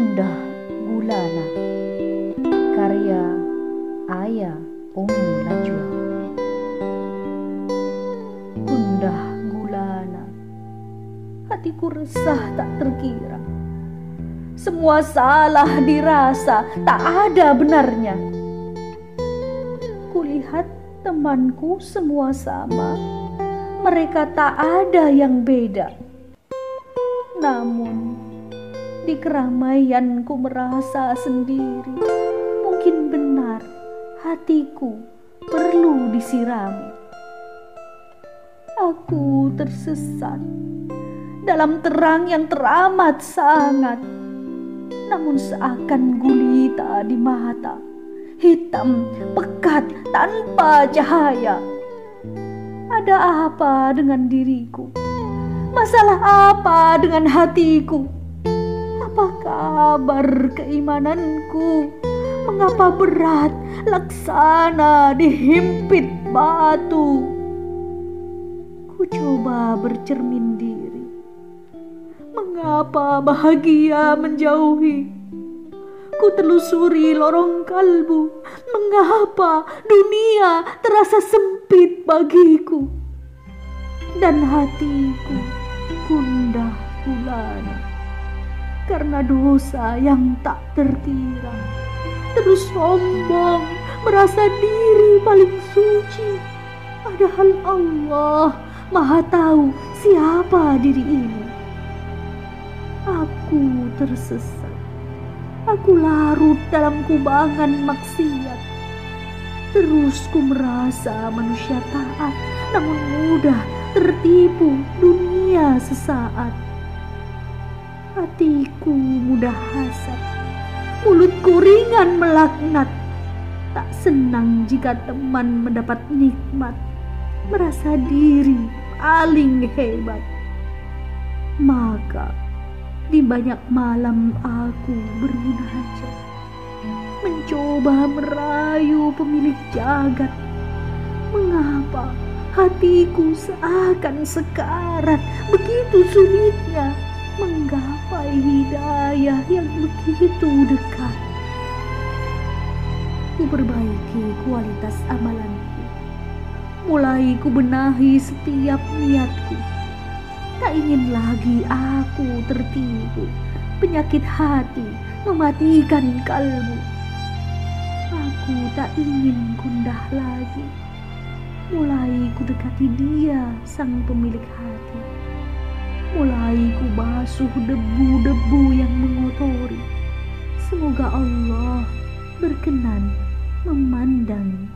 Kundah Gulana. Karya Ayah Umi Najwa. Kundah Gulana. Hatiku resah tak terkira. Semua salah dirasa tak ada benarnya. Kulihat temanku semua sama. Mereka tak ada yang beda. Namun di keramaianku merasa sendiri. Mungkin benar hatiku perlu disirami. Aku tersesat dalam terang yang teramat sangat. Namun seakan gulita di mata, hitam, pekat, tanpa cahaya. Ada apa dengan diriku? Masalah apa dengan hatiku? Kabar keimananku? Mengapa berat laksana dihimpit batu? Ku coba bercermin diri. Mengapa bahagia menjauhi? Ku telusuri lorong kalbu. Mengapa dunia terasa sempit bagiku? Dan hatiku gundah gulana karena dosa yang tak terkira. Terus sombong, merasa diri paling suci. Padahal Allah maha tahu siapa diri ini. Aku tersesat. Aku larut dalam kubangan maksiat. Terus ku merasa manusia taat, namun mudah tertipu dunia sesaat Hatiku mudah hasad, mulutku ringan melaknat. Tak senang jika teman mendapat nikmat, merasa diri paling hebat. Maka di banyak malam aku bermunajat, mencoba merayu pemilik jagat. Mengapa hatiku seakan sekarat begitu sulitnya menggapai hidayah yang begitu dekat. Ku perbaiki kualitas amalanku. Mulai ku benahi setiap niatku. Tak ingin lagi aku tertipu. Penyakit hati mematikan kalbu. Aku tak ingin kundah lagi. Mulai ku dekati dia sang pemilik hati mulai ku basuh debu-debu yang mengotori. Semoga Allah berkenan memandang